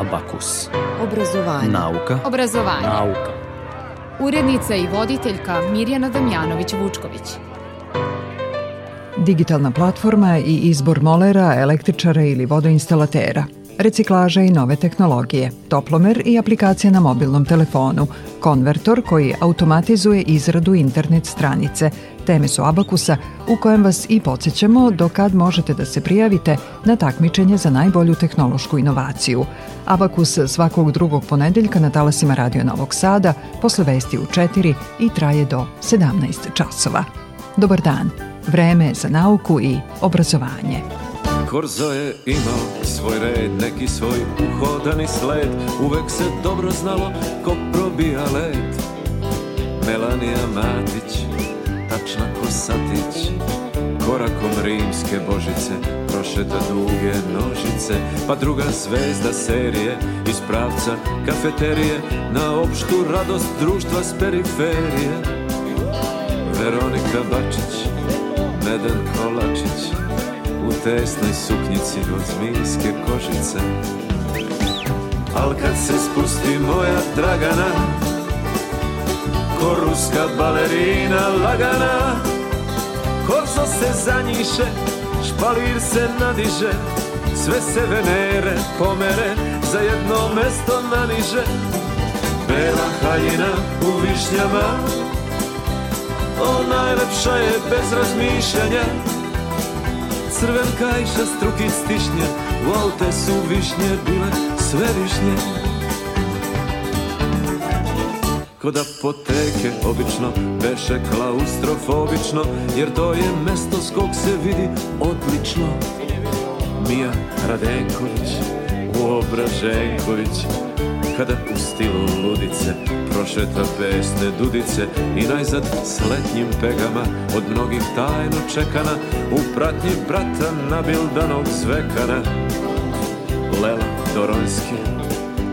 Abakus. Obrazovanje. Nauka. Obrazovanje. Nauka. Urednica i voditeljka Mirjana Damjanović-Vučković. Digitalna platforma i izbor molera, električara ili vodoinstalatera – reciklaža i nove tehnologije, toplomer i aplikacija na mobilnom telefonu, konvertor koji automatizuje izradu internet stranice. Teme su Abakusa u kojem vas i podsjećamo do kad možete da se prijavite na takmičenje za najbolju tehnološku inovaciju. Abakus svakog drugog ponedeljka na talasima Radio Novog Sada posle vesti u 4 i traje do 17 časova. Dobar dan. Vreme za nauku i obrazovanje. Korzo je imao svoj red, neki svoj uhodani sled Uvek se dobro znalo ko probija led Melanija Matić, tačna ko satić Korakom rimske božice prošeta duge nožice Pa druga zvezda serije iz pravca kafeterije Na opštu radost društva s periferije Veronika Bačić, Neden Kolačić u tesnoj suknjici od zmijske kožice Al kad se spusti moja dragana Ko ruska balerina lagana Korzo se zanjiše, špalir se nadiže Sve se venere pomere, za jedno mesto naniže Bela haljina u višnjama O najlepša je bez razmišljanja crvenka i šastruki stišnje U alte su višnje bile sve višnje Kod da apoteke obično beše klaustrofobično Jer to je mesto s kog se vidi odlično Mija Radenković, Uobraženković kada u stilu ludice prošeta pesne dudice i najzad s letnjim pegama od mnogih tajno čekana u pratnji brata nabildanog zvekana Lela Doronski,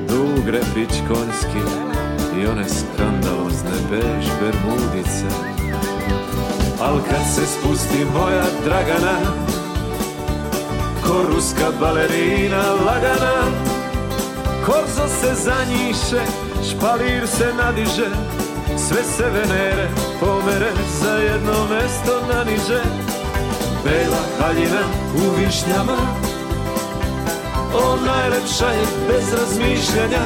Dugre Pičkonski i one skandalozne bež bermudice Al kad se spusti moja Dragana ko ruska balerina lagana Korzo se zanjiše, špalir se nadiže Sve se venere pomere za jedno mesto naniže Bela haljina u višnjama O najlepša je bez razmišljanja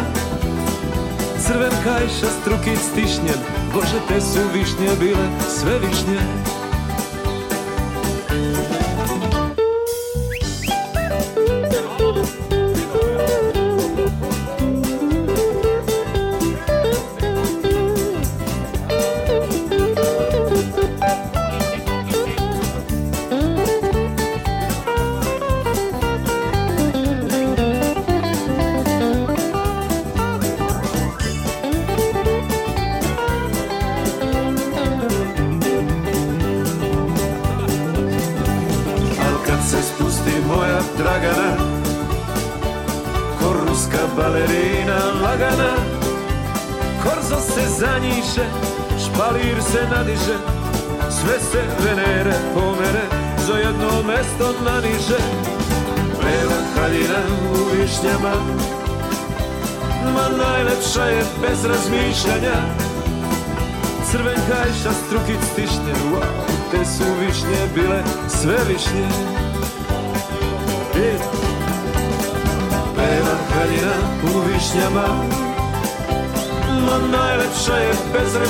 Crven kajša struki stišnjen Bože te su višnje bile sve višnje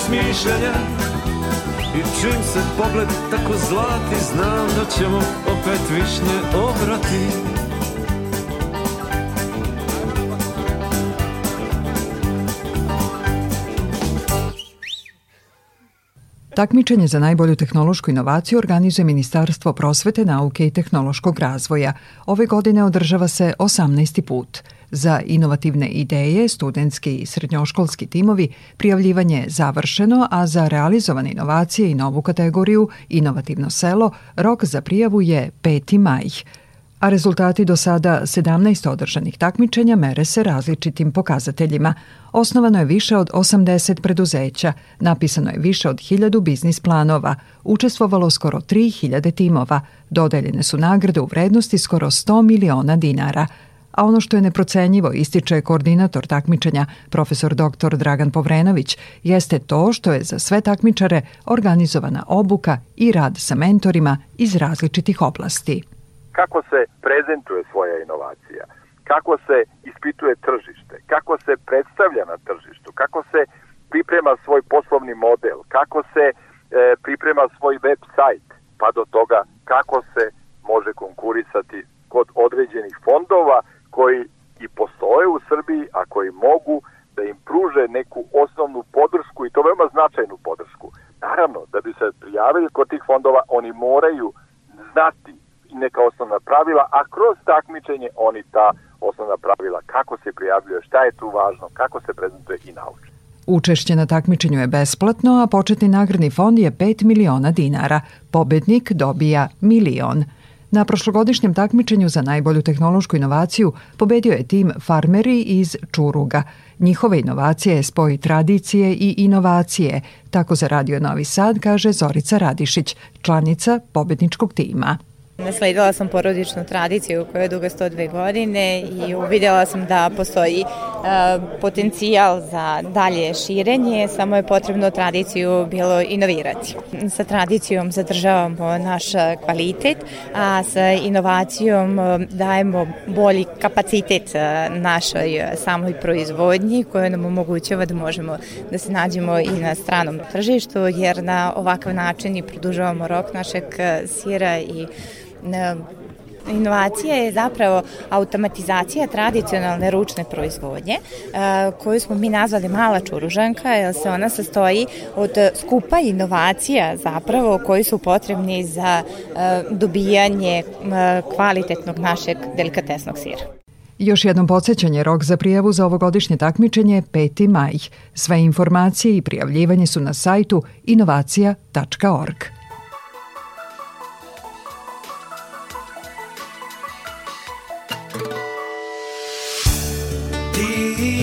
smišljanja I čim se pogled tako zlati Znam da ćemo opet višnje obrati Takmičenje za najbolju tehnološku inovaciju organizuje Ministarstvo prosvete, nauke i tehnološkog razvoja. Ove godine održava se 18. put. Za inovativne ideje, studentski i srednjoškolski timovi prijavljivanje je završeno, a za realizovane inovacije i novu kategoriju Inovativno selo rok za prijavu je 5. maj a rezultati do sada 17 održanih takmičenja mere se različitim pokazateljima. Osnovano je više od 80 preduzeća, napisano je više od 1000 biznis planova, učestvovalo skoro 3000 timova, dodeljene su nagrade u vrednosti skoro 100 miliona dinara – a ono što je neprocenjivo, ističe koordinator takmičenja, profesor dr. Dragan Povrenović, jeste to što je za sve takmičare organizovana obuka i rad sa mentorima iz različitih oblasti. Kako se prezentuje svoja inovacija? Kako se ispituje tržište? Kako se predstavlja na tržištu? Kako se priprema svoj poslovni model? Kako se e, priprema svoj web sajt? Pa do toga kako se može konkurisati kod određenih fondova koji i postoje u Srbiji, a koji mogu da im pruže neku osnovnu podršku i to veoma značajnu podršku. Naravno, da bi se prijavili kod tih fondova, oni moraju znati neka osnovna pravila, a kroz takmičenje oni ta osnovna pravila, kako se prijavljuje, šta je tu važno, kako se prezentuje i nauče. Učešće na takmičenju je besplatno, a početni nagradni fond je 5 miliona dinara. Pobednik dobija milion. Na prošlogodišnjem takmičenju za najbolju tehnološku inovaciju pobedio je tim Farmeri iz Čuruga. Njihova inovacija je spoj tradicije i inovacije, tako za Radio Novi Sad kaže Zorica Radišić, članica pobedničkog tima. Nasledila sam porodičnu tradiciju koja je duga 102 godine i uvidjela sam da postoji E, potencijal za dalje širenje, samo je potrebno tradiciju bilo inovirati. Sa tradicijom zadržavamo naš kvalitet, a sa inovacijom e, dajemo bolji kapacitet e, našoj samoj proizvodnji koja nam omogućava da možemo da se nađemo i na stranom tržištu, jer na ovakav način i produžavamo rok našeg sira i Inovacija je zapravo automatizacija tradicionalne ručne proizvodnje e, koju smo mi nazvali mala čuružanka jer se ona sastoji od e, skupa inovacija zapravo koji su potrebni za e, dobijanje kvalitetnog našeg delikatesnog sira. Još jednom podsjećanje, rok za prijavu za ovogodišnje takmičenje je 5. maj. Sve informacije i prijavljivanje su na sajtu inovacija.org.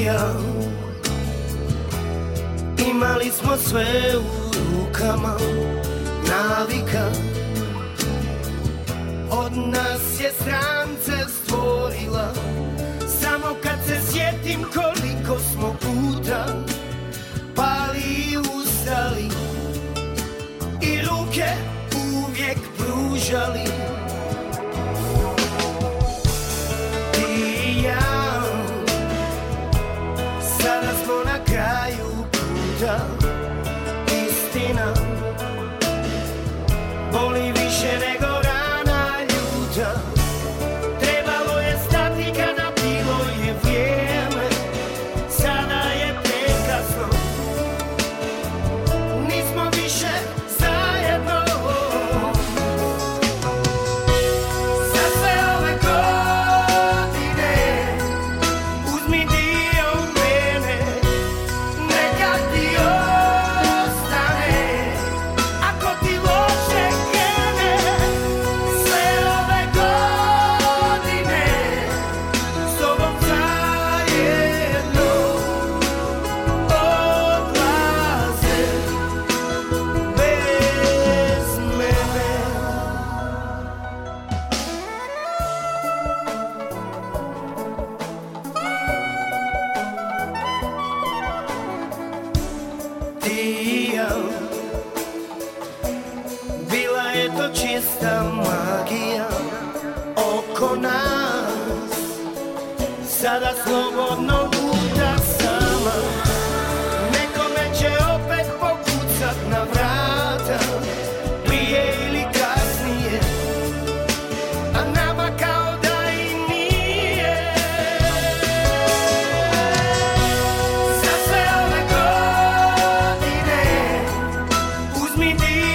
Srbija Imali smo sve u rukama Navika Od nas je strance stvorila Samo kad se sjetim koliko smo puta Pali i ustali I ruke uvijek pružali angel me deep.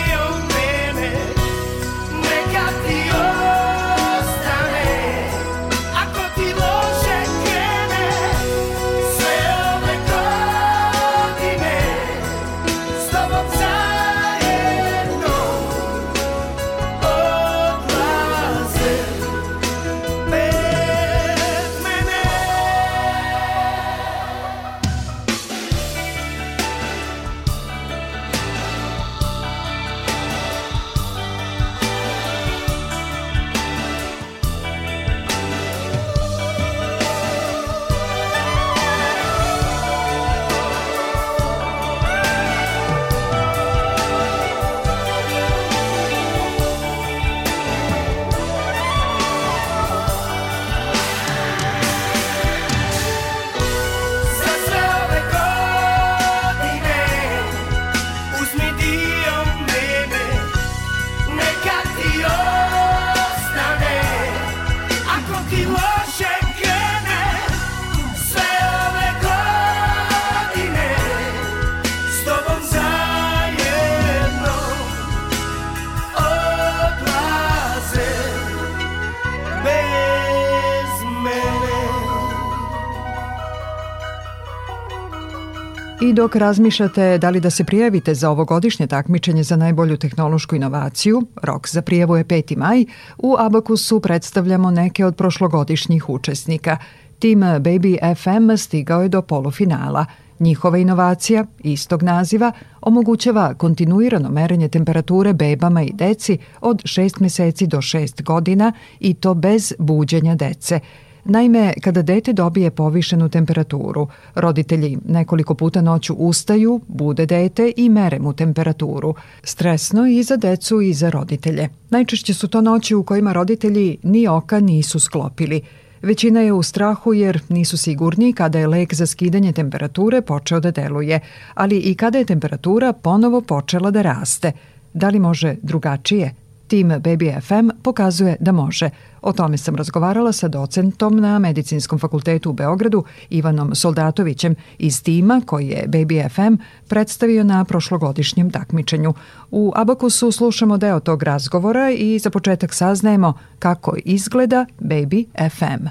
dok razmišljate da li da se prijavite za ovogodišnje takmičenje za najbolju tehnološku inovaciju, rok za prijavu je 5. maj, u Abakusu predstavljamo neke od prošlogodišnjih učesnika. Tim Baby FM stigao je do polufinala. Njihova inovacija, istog naziva, omogućava kontinuirano merenje temperature bebama i deci od 6 meseci do 6 godina i to bez buđenja dece – Naime, kada dete dobije povišenu temperaturu, roditelji nekoliko puta noću ustaju, bude dete i mere mu temperaturu. Stresno i za decu i za roditelje. Najčešće su to noći u kojima roditelji ni oka nisu sklopili. Većina je u strahu jer nisu sigurni kada je lek za skidanje temperature počeo da deluje, ali i kada je temperatura ponovo počela da raste. Da li može drugačije? Tim Baby FM pokazuje da može. O tome sam razgovarala sa docentom na Medicinskom fakultetu u Beogradu Ivanom Soldatovićem iz tima koji je Baby FM predstavio na prošlogodišnjem takmičenju. U Abakusu slušamo deo tog razgovora i za početak saznajemo kako izgleda Baby FM.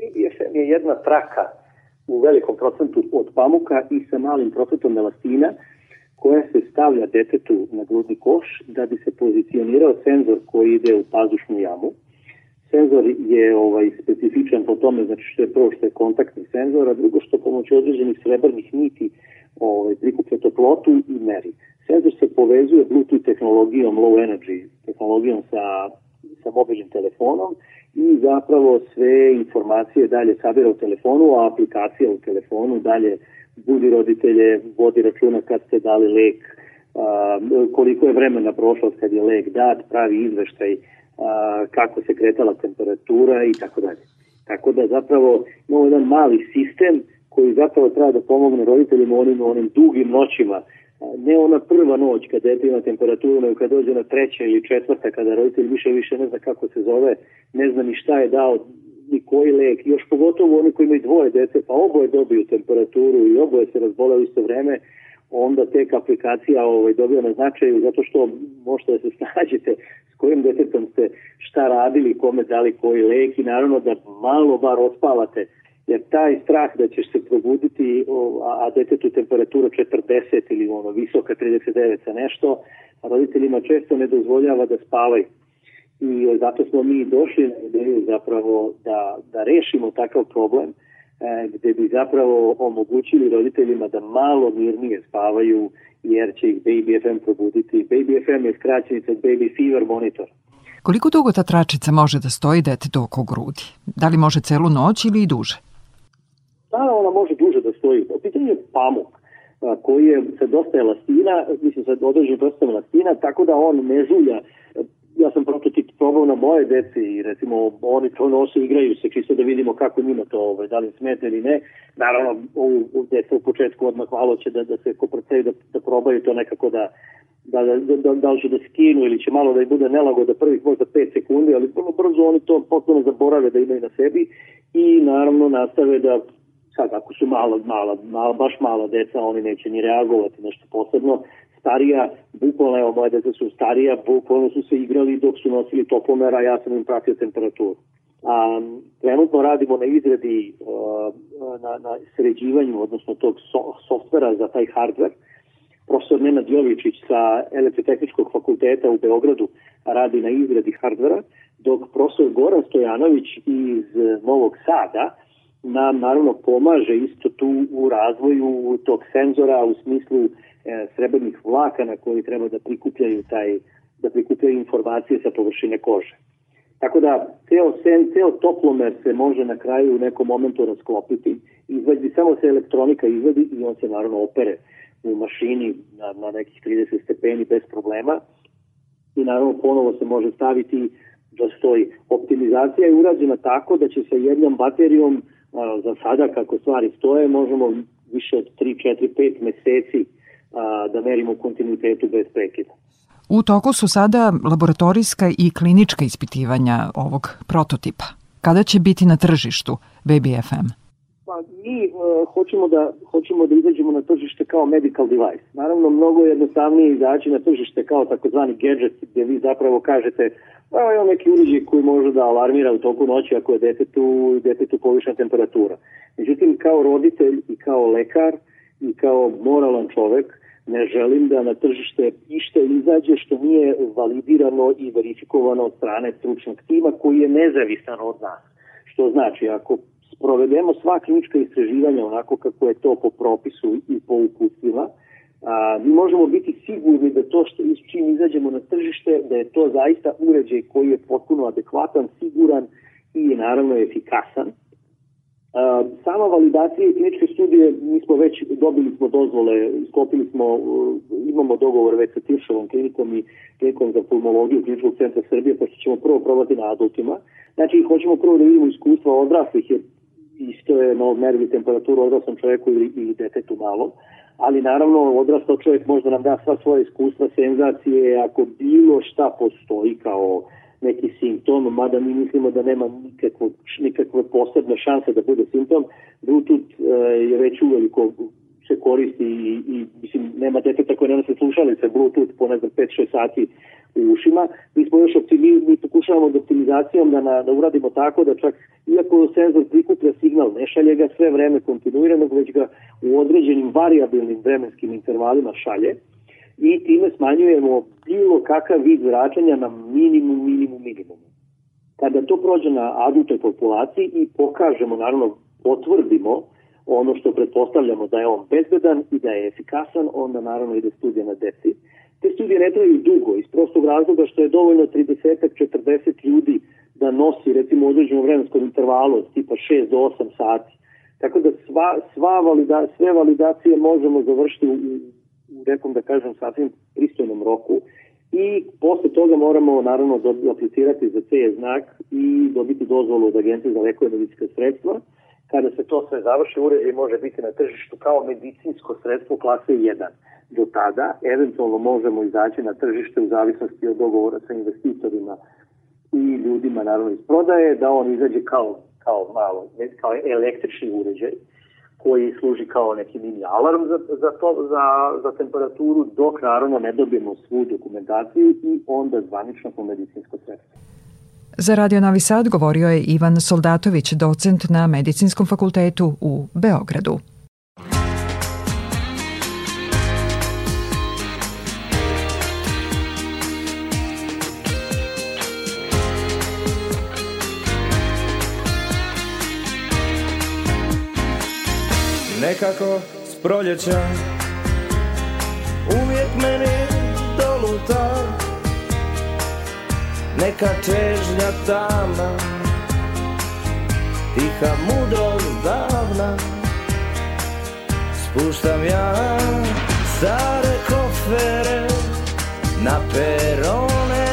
Baby FM je jedna traka u velikom procentu od pamuka i sa malim procentom elastina koja se stavlja detetu na grudni koš da bi se pozicionirao senzor koji ide u pazušnu jamu. Senzor je ovaj specifičan po tome, znači što je prvo što je kontaktni senzor, a drugo što pomoću određenih srebrnih niti ovaj, prikuplja toplotu i meri. Senzor se povezuje Bluetooth tehnologijom, low energy tehnologijom sa, sa mobilnim telefonom i zapravo sve informacije dalje sabira u telefonu, a aplikacija u telefonu dalje budi roditelje, vodi računa kad ste dali lek, koliko je vremena prošlo kad je lek dat, pravi izveštaj kako se kretala temperatura i tako dalje. Tako da zapravo imamo jedan mali sistem koji zapravo treba da pomogne roditeljima onim, onim dugim noćima ne ona prva noć kada dete ima temperaturu, nego kad dođe na treća ili četvrta, kada roditelj više više ne zna kako se zove, ne zna ni šta je dao, ni koji lek, još pogotovo oni koji imaju dvoje dece, pa oboje dobiju temperaturu i oboje se razbole u isto vreme, onda tek aplikacija ovaj, dobija na značaju zato što možete da se snađete s kojim detetom ste šta radili, kome dali koji lek i naravno da malo bar ospavate jer taj strah da ćeš se probuditi, a detetu temperatura 40 ili ono visoka 39 sa nešto, roditeljima često ne dozvoljava da spavaju. I zato smo mi došli na ideju zapravo da, da rešimo takav problem, e, gde bi zapravo omogućili roditeljima da malo mirnije spavaju jer će ih Baby FM probuditi. Baby FM je skraćenica Baby Fever Monitor. Koliko dugo ta tračica može da stoji detetu oko grudi? Da li može celu noć ili i duže? Da, ona može duže da stoji. U pitanju je pamuk koji je sa dosta elastina, mislim sa određenim dosta elastina, tako da on ne žulja. Ja sam prototip probao na moje deci i recimo oni to nose, igraju se, čisto da vidimo kako njima to, ovaj, da li smete ili ne. Naravno, u deca u početku odmah malo će da, da se koprcaju, da, da probaju to nekako da, da, da, da, da li će da skinu ili će malo da bude nelago nelagoda prvih možda 5 sekundi, ali vrlo brzo oni to potpuno zaborave da imaju na sebi i naravno nastave da sad ako su mala, mala, mala, baš mala deca, oni neće ni reagovati nešto posebno. Starija, bukvalno, evo moje deca su starija, bukvalno su se igrali dok su nosili topomera, ja sam im pratio temperaturu. A, trenutno radimo na izredi, na, na sređivanju, odnosno tog so, softvera za taj hardware. Profesor Nenad Jovičić sa Elektrotehničkog fakulteta u Beogradu radi na izredi hardvera, dok profesor Goran Stojanović iz Novog Sada nam naravno pomaže isto tu u razvoju tog senzora u smislu e, srebrnih vlakana koji treba da prikupljaju taj da prikupljaju informacije sa površine kože. Tako da ceo sen, ceo toplomer se može na kraju u nekom momentu rasklopiti, izvadi samo se elektronika izvadi i on se naravno opere u mašini na, na nekih 30 stepeni bez problema i naravno ponovo se može staviti da stoji. Optimizacija je urađena tako da će se jednom baterijom a, za sada kako stvari stoje možemo više od 3, 4, 5 meseci da merimo kontinuitetu bez prekida. U toku su sada laboratorijska i klinička ispitivanja ovog prototipa. Kada će biti na tržištu BBFM? Pa mi e, hoćemo, da, hoćemo da izađemo na tržište kao medical device. Naravno, mnogo je jednostavnije izaći na tržište kao takozvani gadget, gde vi zapravo kažete pa evo neki uređaj koji može da alarmira u toku noći ako je detetu, detetu povišna temperatura. Međutim, kao roditelj i kao lekar i kao moralan čovek, ne želim da na tržište išta izađe što nije validirano i verifikovano od strane stručnog tima koji je nezavisan od nas. Što znači, ako provedemo sva klinička istraživanja onako kako je to po propisu i po uputstvima, a, mi možemo biti sigurni da to što iz čim izađemo na tržište, da je to zaista uređaj koji je potpuno adekvatan, siguran i naravno efikasan. A, sama validacija kliničke studije, mi smo već dobili smo dozvole, skopili smo, imamo dogovor već sa Tiršovom klinikom i klinikom za pulmologiju Kliničkog centra Srbije, pa ćemo prvo probati na adultima. Znači, hoćemo prvo da vidimo iskustva odraslih, jer isto je no, merili temperaturu odraslom čoveku ili, ili detetu malom, ali naravno odrastao čovjek možda nam da sva svoja iskustva, senzacije, ako bilo šta postoji kao neki simptom, mada mi mislimo da nema nikakvo, nikakve posebne šanse da bude simptom, Bluetooth e, je već uveliko se koristi i, i mislim, nema deteta koje ne nose slušalice Bluetooth po ne znam 5-6 sati u ušima. Mi smo još optimi, pokušavamo da optimizacijom da, na, da uradimo tako da čak, iako senzor prikuplja signal, ne šalje ga sve vreme kontinuirano, već ga u određenim variabilnim vremenskim intervalima šalje i time smanjujemo bilo kakav vid zračenja na minimum, minimum, minimum. Kada to prođe na adultoj populaciji i pokažemo, naravno, potvrdimo ono što pretpostavljamo da je on bezbedan i da je efikasan, onda naravno ide studija na deci. Te studije ne traju dugo, iz prostog razloga što je dovoljno 30-40 ljudi da nosi recimo određeno vremenskom intervalu od tipa 6 do 8 sati. Tako da sva, sva valida, sve validacije možemo završiti u, u nekom, da kažem, sasvim pristojnom roku i posle toga moramo naravno aplicirati za CE znak i dobiti dozvolu od Agencije za lekove medicinske sredstva. Kada se to sve završi, uređaj može biti na tržištu kao medicinsko sredstvo klase 1. Do tada, eventualno možemo izaći na tržište u zavisnosti od dogovora sa investitorima i ljudima naravno iz prodaje, da on izađe kao, kao malo, kao električni uređaj koji služi kao neki mini alarm za, za, to, za, za temperaturu, dok naravno ne dobijemo svu dokumentaciju i onda zvanično po medicinsko sredstvo. Za Radio Novi Sad govorio je Ivan Soldatović, docent na Medicinskom fakultetu u Beogradu. Nekako s proljeća neka čežnja tamna Tiha mudrost davna Spuštam ja stare kofere Na perone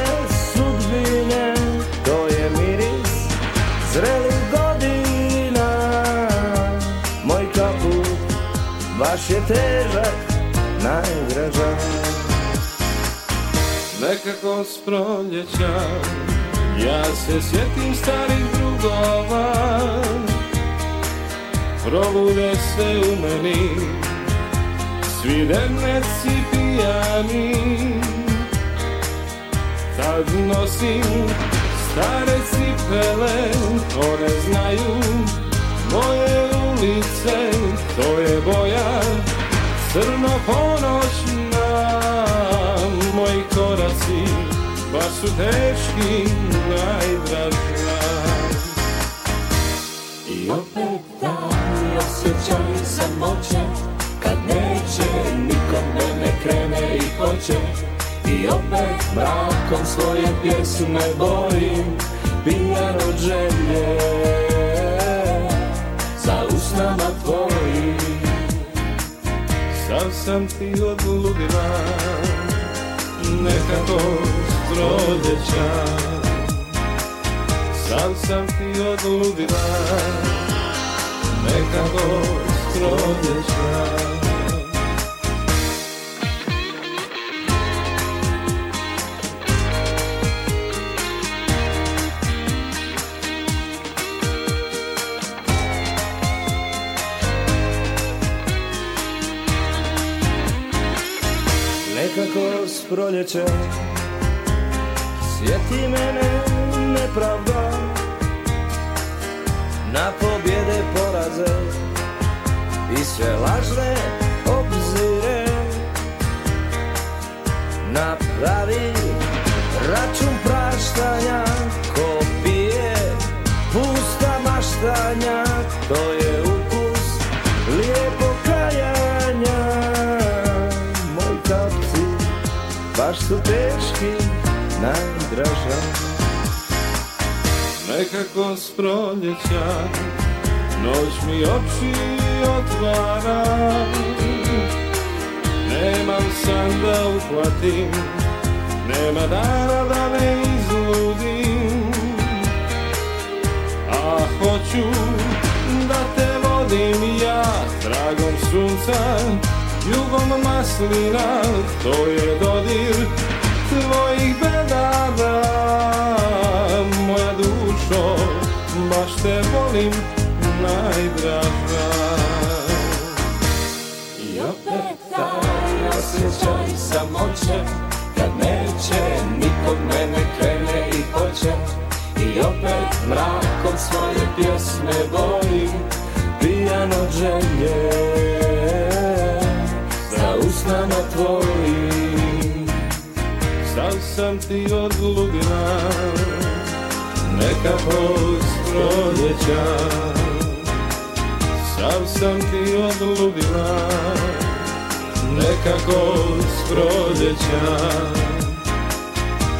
sudbine To je miris zrelih godina Moj kaput baš je težak najdražak nekako s proljeća Ja se sjetim starih drugova Prolude se u meni Svi derneci pijani Tad nosim stare cipele One znaju moje ulice To je boja crno ponoć koraci, baš pa su teški, najdraža. I opet dan osjećam samoće, kad neće niko mene da krene i hoće. I opet mrakom svoje pjesme bojim, pijan od želje, za usnama tvojim. Sam sam ti od ludina nekako s rodjeća Sam sam ti od ludila nekako s proljeće Sjeti mene nepravda Na pobjede poraze I sve lažne obzire Napravi račun praštanja Ko pije pusta maštanja To je baš su teški najdraža Nekako s proljeća noć mi oči otvara Nemam san da uhvatim, nema dana da ne izludim A hoću da te vodim ja dragom sunca Jugom maslina, to je dodir tvojih bedara Moja dušo, baš te volim najdraža I opet taj osjećaj samoće Kad neće nikog mene krene i hoće I opet mrakom svoje pjesme boj sam ti od lubina Neka prođ proljeća Sam sam ti od lubina Neka prođ proljeća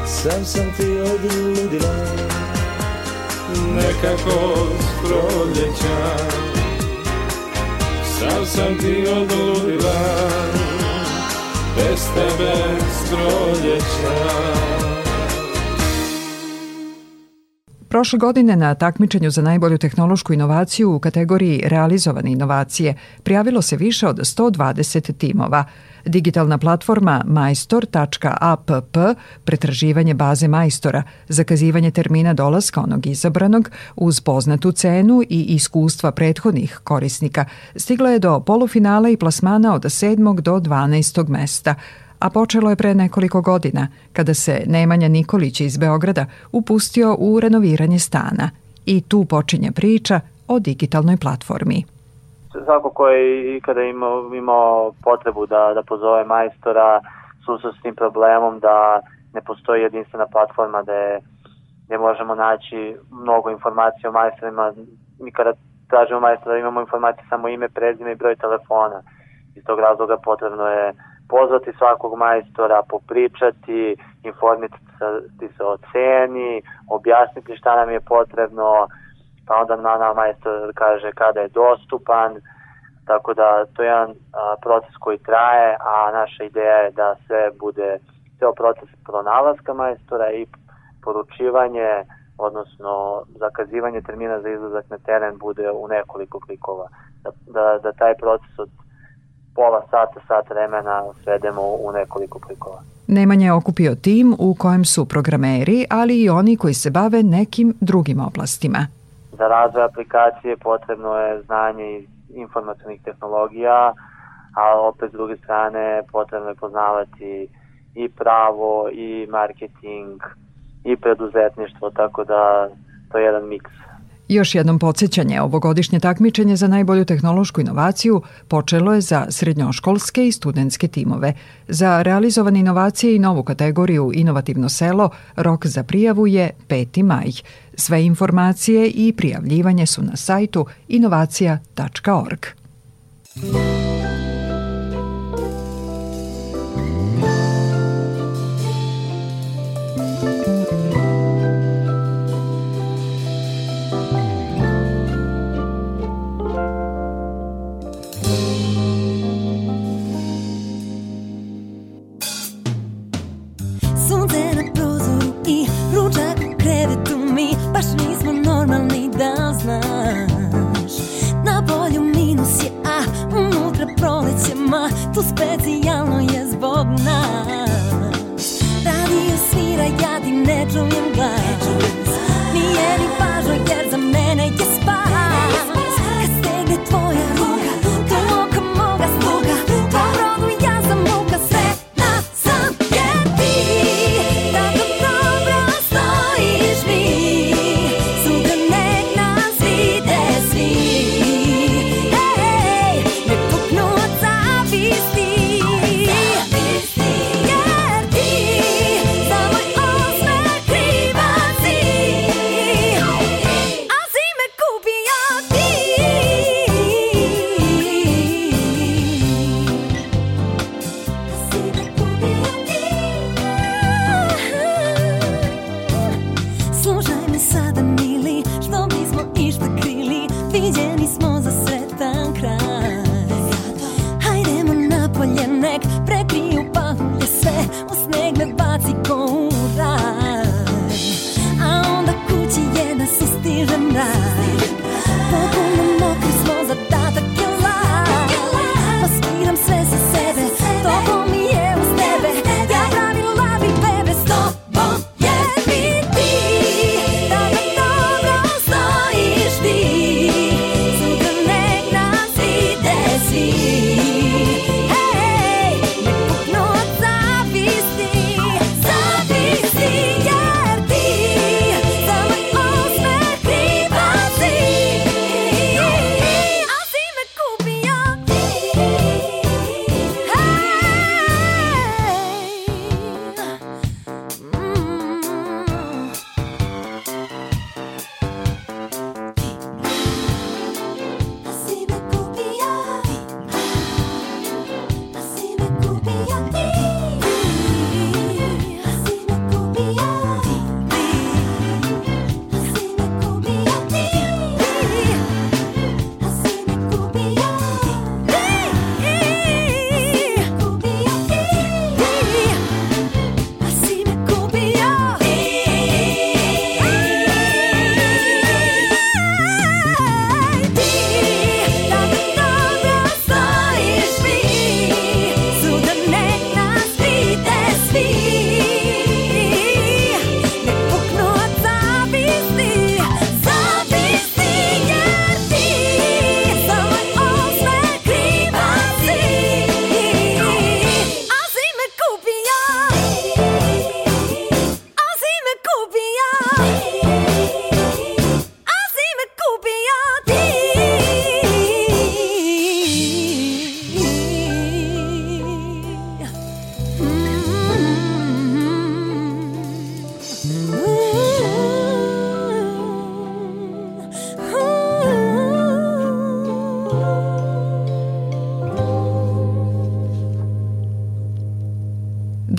Sam sam ti od ludila Neka kost proljeća Sam sam ti od ludila bez tebe s Prošle godine na takmičenju za najbolju tehnološku inovaciju u kategoriji realizovane inovacije prijavilo se više od 120 timova. Digitalna platforma majstor.app pretraživanje baze majstora, zakazivanje termina dolaska onog izabranog uz poznatu cenu i iskustva prethodnih korisnika stigla je do polufinala i plasmana od 7. do 12. mesta a počelo je pre nekoliko godina, kada se Nemanja Nikolić iz Beograda upustio u renoviranje stana. I tu počinje priča o digitalnoj platformi svako ko je ikada imao, imao potrebu da, da pozove majstora, susao s tim problemom da ne postoji jedinstvena platforma da je gde možemo naći mnogo informacija o majstorima. Mi kada tražimo majstora imamo informacije samo ime, prezime i broj telefona. Iz tog razloga potrebno je pozvati svakog majstora, popričati, informirati se o ceni, objasniti šta nam je potrebno, pa onda na nama je to da kaže kada je dostupan, tako da to je jedan a, proces koji traje, a naša ideja je da sve bude, ceo proces pronalaska majstora i poručivanje, odnosno zakazivanje termina za izlazak na teren bude u nekoliko klikova. Da, da, da taj proces od pola sata, sat vremena svedemo u nekoliko klikova. Nemanja je okupio tim u kojem su programeri, ali i oni koji se bave nekim drugim oblastima za razvoj aplikacije potrebno je znanje iz informacionih tehnologija, a opet s druge strane potrebno je poznavati i pravo i marketing i preduzetništvo, tako da to je jedan miks. Još jednom podsjećanje, ovogodišnje takmičenje za najbolju tehnološku inovaciju počelo je za srednjoškolske i studentske timove. Za realizovane inovacije i novu kategoriju Inovativno selo rok za prijavu je 5. maj. Sve informacije i prijavljivanje su na sajtu inovacija.org.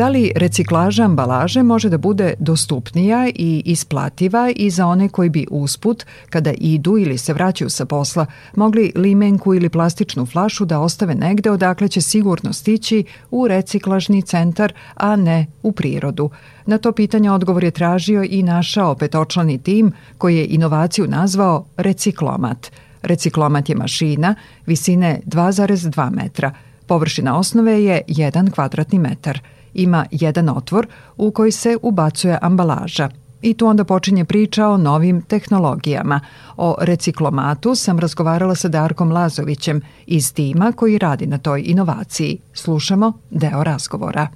da li reciklaža ambalaže može da bude dostupnija i isplativa i za one koji bi usput, kada idu ili se vraćaju sa posla, mogli limenku ili plastičnu flašu da ostave negde odakle će sigurno stići u reciklažni centar, a ne u prirodu. Na to pitanje odgovor je tražio i našao petočlani tim koji je inovaciju nazvao reciklomat. Reciklomat je mašina visine 2,2 metra. Površina osnove je 1 kvadratni metar. Ima jedan otvor u koji se ubacuje ambalaža. I tu onda počinje priča o novim tehnologijama. O reciklomatu sam razgovarala sa Darkom Lazovićem iz tima koji radi na toj inovaciji. Slušamo deo razgovora.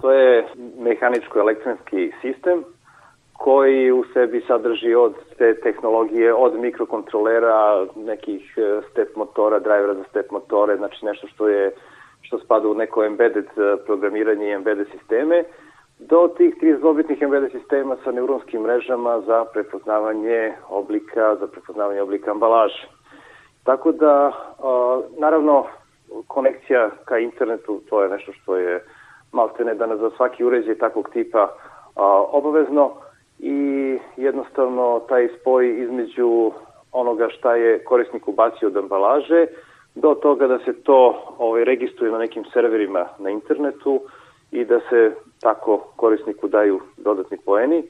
To je mehaničko-elektronski sistem koji u sebi sadrži od te tehnologije, od mikrokontrolera, nekih e, step motora, drajvera za step motore, znači nešto što je što spada u neko embedded eh, programiranje i embedded sisteme, do tih tri zlobitnih embedded sistema sa neuronskim mrežama za prepoznavanje oblika, za prepoznavanje oblika ambalaže. Tako da, eh, naravno, konekcija ka internetu, to je nešto što je maltene danas za svaki uređaj takvog tipa eh, obavezno i jednostavno taj spoj između onoga šta je korisnik ubacio od ambalaže, do toga da se to ovaj, registruje na nekim serverima na internetu i da se tako korisniku daju dodatni poeni. E,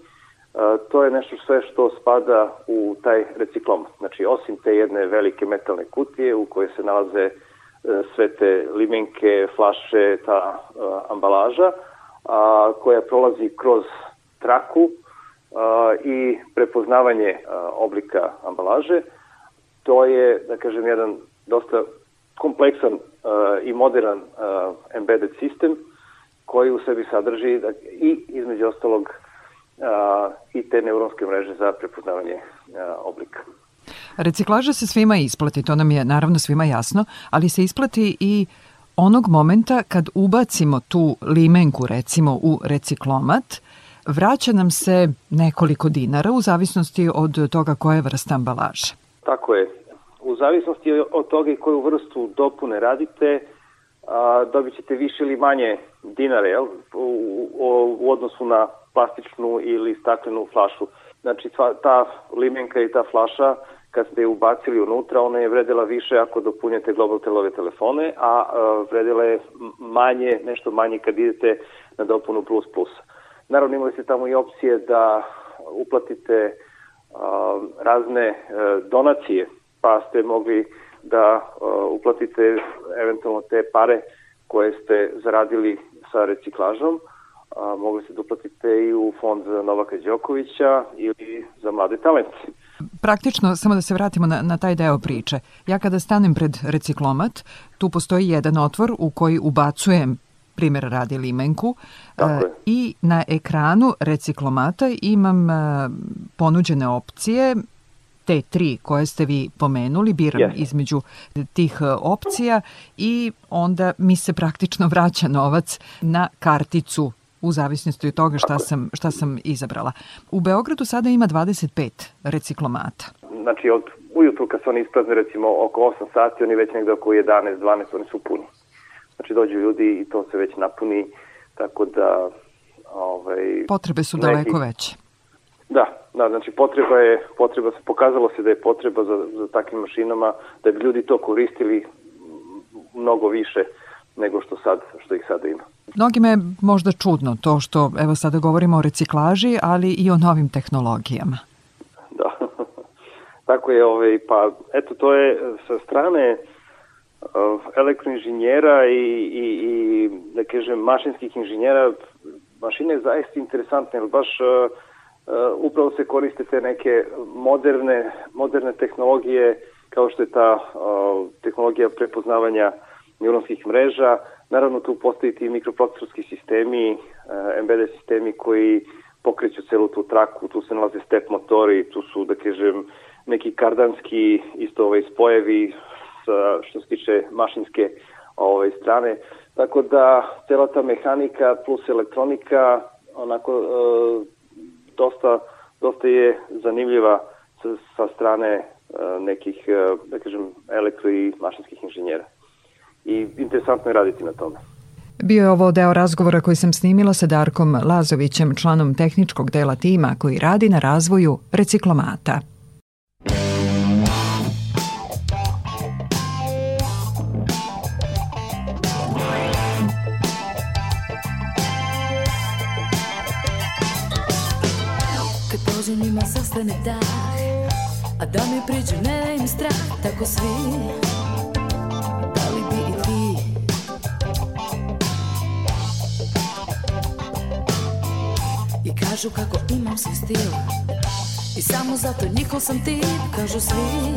to je nešto sve što spada u taj reciklom. Znači, osim te jedne velike metalne kutije u kojoj se nalaze e, sve te limenke, flaše, ta e, ambalaža, a, koja prolazi kroz traku a, i prepoznavanje a, oblika ambalaže. To je, da kažem, jedan dosta kompleksan uh, i modern uh, eh, embedded sistem koji u sebi sadrži da, i između ostalog uh, i te neuronske mreže za prepoznavanje uh, oblika. Reciklaža se svima isplati, to nam je naravno svima jasno, ali se isplati i onog momenta kad ubacimo tu limenku recimo u reciklomat, vraća nam se nekoliko dinara u zavisnosti od toga koja je vrsta ambalaže. Tako je u zavisnosti od toga i koju vrstu dopune radite, a, dobit ćete više ili manje dinara jel, u, u, u odnosu na plastičnu ili staklenu flašu. Znači ta, ta limenka i ta flaša kad ste je ubacili unutra, ona je vredela više ako global globaltelove telefone, a uh, vredila je manje, nešto manje kad idete na dopunu plus plus. Naravno imali ste tamo i opcije da uplatite uh, razne uh, donacije pa ste mogli da uplatite eventualno te pare koje ste zaradili sa reciklažom, a, mogli ste da uplatite i u fond za Novaka Đokovića ili za mlade talente. Praktično, samo da se vratimo na, na taj deo priče. Ja kada stanem pred reciklomat, tu postoji jedan otvor u koji ubacujem primjer radi limenku e, Tako je. i na ekranu reciklomata imam e, ponuđene opcije te tri koje ste vi pomenuli, biram yes. između tih e, opcija i onda mi se praktično vraća novac na karticu u zavisnosti od toga šta sam, šta sam izabrala. U Beogradu sada ima 25 reciklomata. Znači od ujutru kad se oni isprazne recimo oko 8 sati, oni već negde oko 11, 12, oni su puni. Znači dođu ljudi i to se već napuni, tako da... Ovaj, Potrebe su daleko neki... veće. Da, Da, znači potreba je, potreba se, pokazalo se da je potreba za, za takvim mašinama, da bi ljudi to koristili mnogo više nego što sad, što ih sada ima. Mnogima je možda čudno to što, evo sada govorimo o reciklaži, ali i o novim tehnologijama. Da, tako je, ovaj, pa eto to je sa strane eh, elektroinženjera i, i, i da kažem mašinskih inženjera, mašine je zaista interesantne, jer baš uh, Eh, upravo se koriste te neke moderne, moderne tehnologije kao što je ta eh, tehnologija prepoznavanja neuronskih mreža. Naravno tu postoji ti mikroprocesorski sistemi, embedded eh, sistemi koji pokreću celu tu traku, tu se nalaze step motori, tu su, da kažem, neki kardanski isto ovaj, spojevi sa, što se tiče mašinske ove ovaj, strane. Tako da cela ta mehanika plus elektronika onako e, dosta, dosta je zanimljiva sa, sa strane e, nekih, e, da kažem, elektro i mašinskih inženjera. I interesantno je raditi na tome. Bio je ovo deo razgovora koji sam snimila sa Darkom Lazovićem, članom tehničkog dela tima koji radi na razvoju reciklomata. ostane dah A da mi priđu ne im strah Tako svi Da li bi i ti I kažu kako imam svoj stil I samo zato njihov sam tip Kažu svi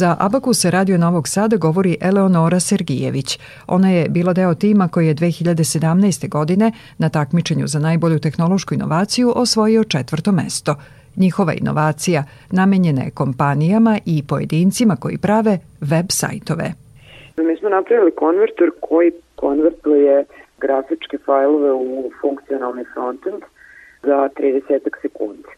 Za Abakus Radio Novog Sada govori Eleonora Sergijević. Ona je bila deo tima koji je 2017. godine na takmičenju za najbolju tehnološku inovaciju osvojio četvrto mesto. Njihova inovacija namenjena je kompanijama i pojedincima koji prave web sajtove. Mi smo napravili konverter koji konvertuje grafičke fajlove u funkcionalni frontend za 30 sekundi.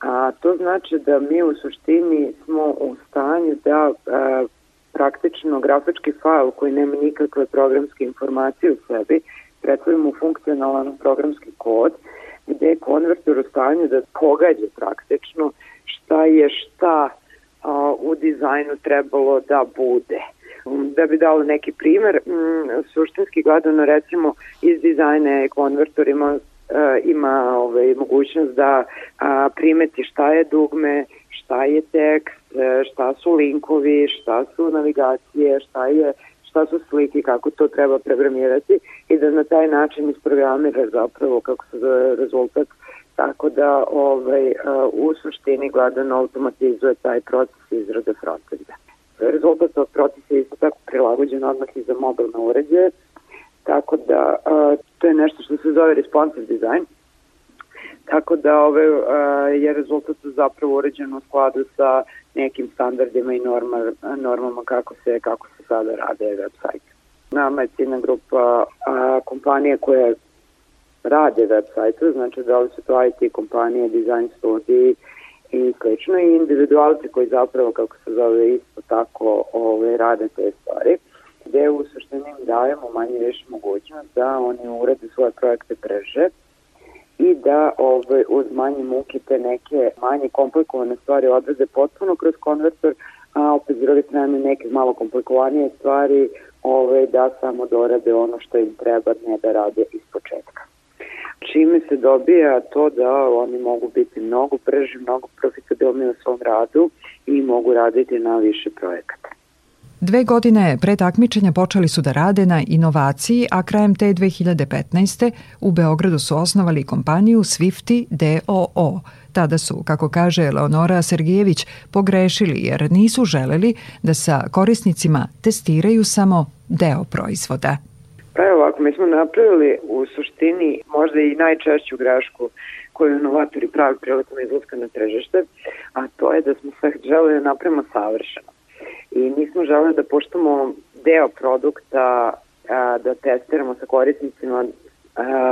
A to znači da mi u suštini smo u stanju da a, praktično grafički fail koji nema nikakve programske informacije u sebi pretvorimo u funkcionalan programski kod gde je konverter u stanju da pogađa praktično šta je šta a, u dizajnu trebalo da bude. Da bi dala neki primer, m, mm, suštinski gledano recimo iz dizajna je konvertor ima E, ima ovaj, mogućnost da a, primeti šta je dugme, šta je tekst, e, šta su linkovi, šta su navigacije, šta je šta su slike, kako to treba programirati i da na taj način isprogramira zapravo kako se zove rezultat tako da ovaj, e, u suštini gledano automatizuje taj proces izrade frontenda. Rezultat tog procesa je isto tako prilagođen odmah i za mobilne uređaje, Tako da to je nešto što se zove responsive design. Tako da ove, je rezultat zapravo uređen u skladu sa nekim standardima i norma, normama kako se, kako se sada rade web sajte. Nama je ciljna grupa a, kompanije koje rade web sajte, znači da li su to IT kompanije, dizajn studiji i slično i individualci koji zapravo kako se zove isto tako ove, rade te stvari gde u suštini im dajemo manje više mogućnost da oni urade svoje projekte brže i da ove, ovaj, uz manje muke te neke manje komplikovane stvari odveze potpuno kroz konvertor, a opet s druge strane neke malo komplikovanije stvari ove, ovaj, da samo dorade ono što im treba, ne da rade iz početka. Čime se dobija to da oni mogu biti mnogo brži, mnogo profitabilni u svom radu i mogu raditi na više projekata. Dve godine pre takmičenja počeli su da rade na inovaciji, a krajem te 2015. u Beogradu su osnovali kompaniju Swifty DOO. Tada su, kako kaže Leonora Sergejević, pogrešili jer nisu želeli da sa korisnicima testiraju samo deo proizvoda. Pa evo ovako, mi smo napravili u suštini možda i najčešću grešku koju inovatori pravi prilikom izlaska na tržište, a to je da smo sve želeli da napravimo savršeno i mi smo želeli da puštamo deo produkta a, da testiramo sa korisnicima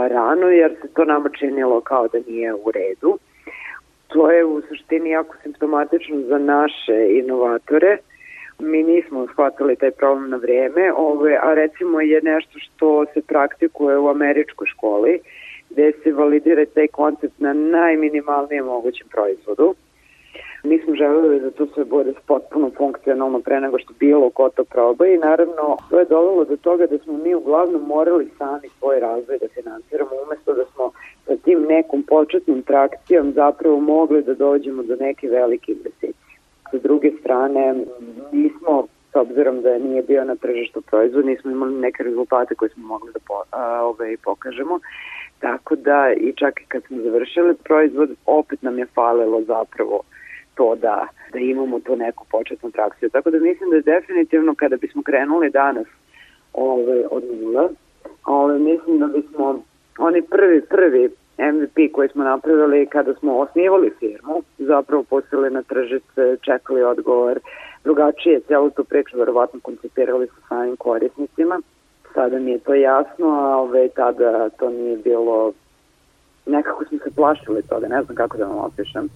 rano jer se to nama činilo kao da nije u redu. To je u suštini jako simptomatično za naše inovatore. Mi nismo shvatili taj problem na vreme, ove, a recimo je nešto što se praktikuje u američkoj školi gde se validira taj koncept na najminimalnijem mogućem proizvodu Mi smo želeli da to sve bude potpuno funkcionalno pre nego što bilo ko to proba i naravno to je dovelo do toga da smo mi uglavnom morali sami svoj razvoj da finansiramo umesto da smo sa tim nekom početnom trakcijom zapravo mogli da dođemo do neke velike investicije. Sa druge strane, nismo s obzirom da nije bio na tržištu proizvod, nismo imali neke rezultate koje smo mogli da po, a, ove, ovaj, pokažemo. Tako da i čak i kad smo završili proizvod, opet nam je falilo zapravo to da, da imamo tu neku početnu trakciju. Tako da mislim da definitivno kada bismo krenuli danas ove, od nula, ove, mislim da bismo oni prvi, prvi MVP koji smo napravili kada smo osnivali firmu, zapravo pustili na tržice, čekali odgovor, drugačije celu tu priču verovatno koncipirali sa samim korisnicima. Sada mi je to jasno, a ove, tada to nije bilo, nekako smo se plašili toga, ne znam kako da vam opišem.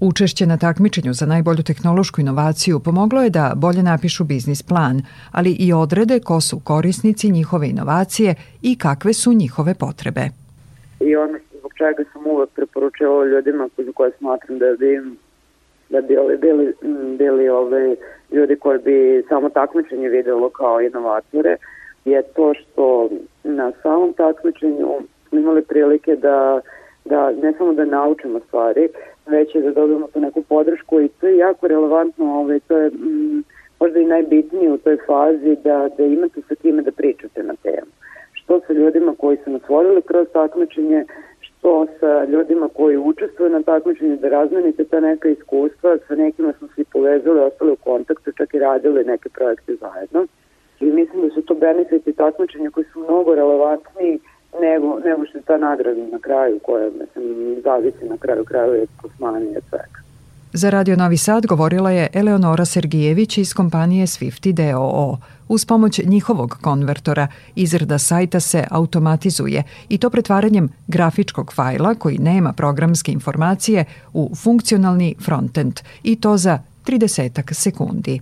Učešće na takmičenju za najbolju tehnološku inovaciju pomoglo je da bolje napišu biznis plan, ali i odrede ko su korisnici njihove inovacije i kakve su njihove potrebe. I ono zbog čega sam uvek preporučila ljudima za koje smatram da bi da bi ovi bili, bili ove ljudi koji bi samo takmičenje videlo kao inovatore je to što na samom takmičenju imali prilike da, da ne samo da naučimo stvari, veće da dobijemo tu neku podršku i to je jako relevantno, ovaj, to je m, mm, možda i najbitnije u toj fazi da, da imate sa time da pričate na temu. Što sa ljudima koji su nas vodili kroz takmičenje, što sa ljudima koji učestvuju na takmičenju, da razmenite ta neka iskustva, sa nekima smo se i povezali, ostali u kontaktu, čak i radili neke projekte zajedno. I mislim da su to benefiti takmičenja koji su mnogo relevantniji nego, nego što je ta nagrada na kraju koja mislim, zavisi na kraju kraju je plasmanije svega. Za Radio Novi Sad govorila je Eleonora Sergijević iz kompanije Swifty DOO. Uz pomoć njihovog konvertora izrada sajta se automatizuje i to pretvaranjem grafičkog fajla koji nema programske informacije u funkcionalni frontend i to za 30 sekundi.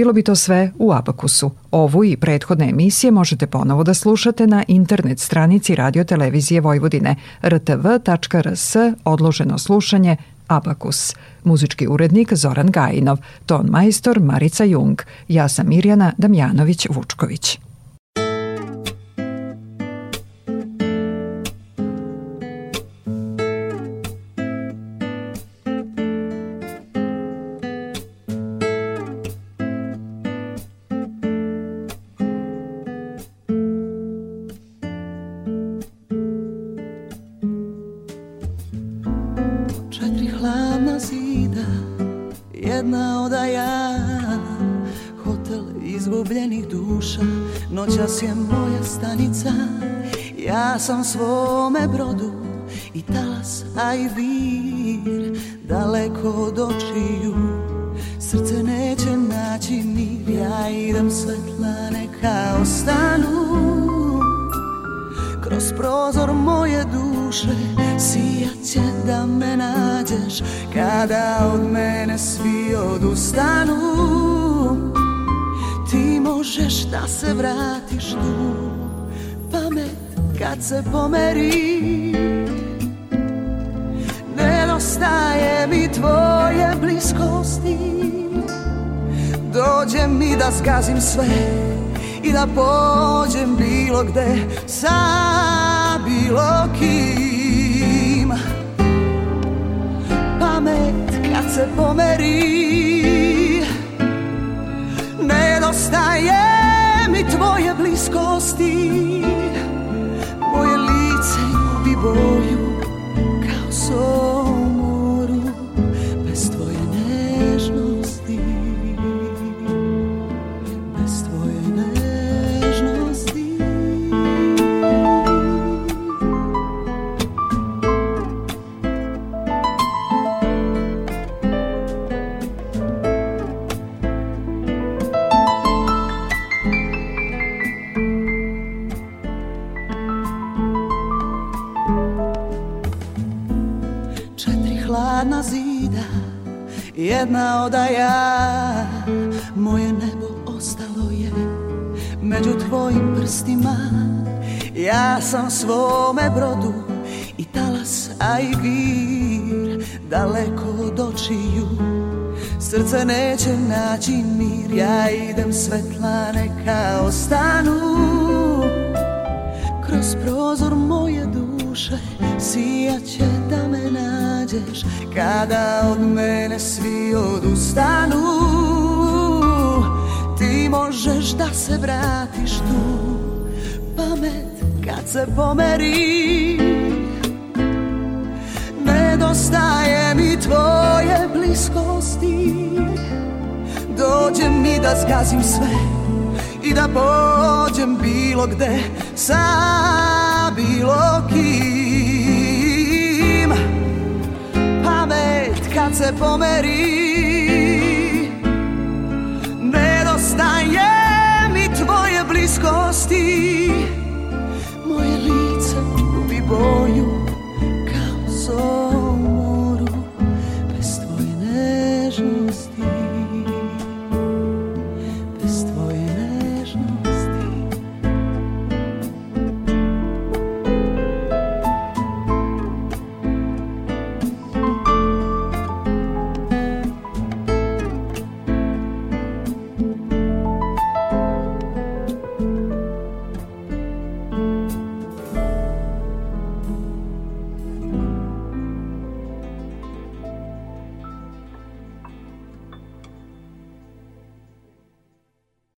bilo bi to sve u Abakusu. Ovu i prethodne emisije možete ponovo da slušate na internet stranici Radio Televizije Vojvodine rtv.rs odloženo slušanje Abakus. Muzički urednik Zoran Gajinov, ton majstor Marica Jung. Ja sam Mirjana Damjanović-Vučković. sam svome brodu i talas, a i vir daleko od očiju. Srce neće naći mir, ja idem svetla neka ostanu. Kroz prozor moje duše sijat će da me nađeš kada od mene svi odustanu. Ti možeš da se vratiš tu, pa kad se pomeri Nedostaje mi tvoje bliskosti Dođe mi da skazim sve I da pođem bilo gde Sa bilo kim Pamet kad se pomeri Nedostaje mi tvoje bliskosti boju you. sol jedna odaja Moje nebo ostalo je među tvojim prstima Ja sam svome brodu i talas, a i vir Daleko od očiju Srce neće naći mir Ja idem svetla neka ostanu Kroz prozor moje duše Sija da me nađeš Kada od mene svi odustanu Ti možeš da se vratiš tu Pamet kad se pomeri Nedostaje mi tvoje bliskosti Dođe mi da zgazim sve I da pođem bilo gde Sa bilo kim kad se pomeri Nedostaje mi tvoje bliskosti Moje lice gubi boj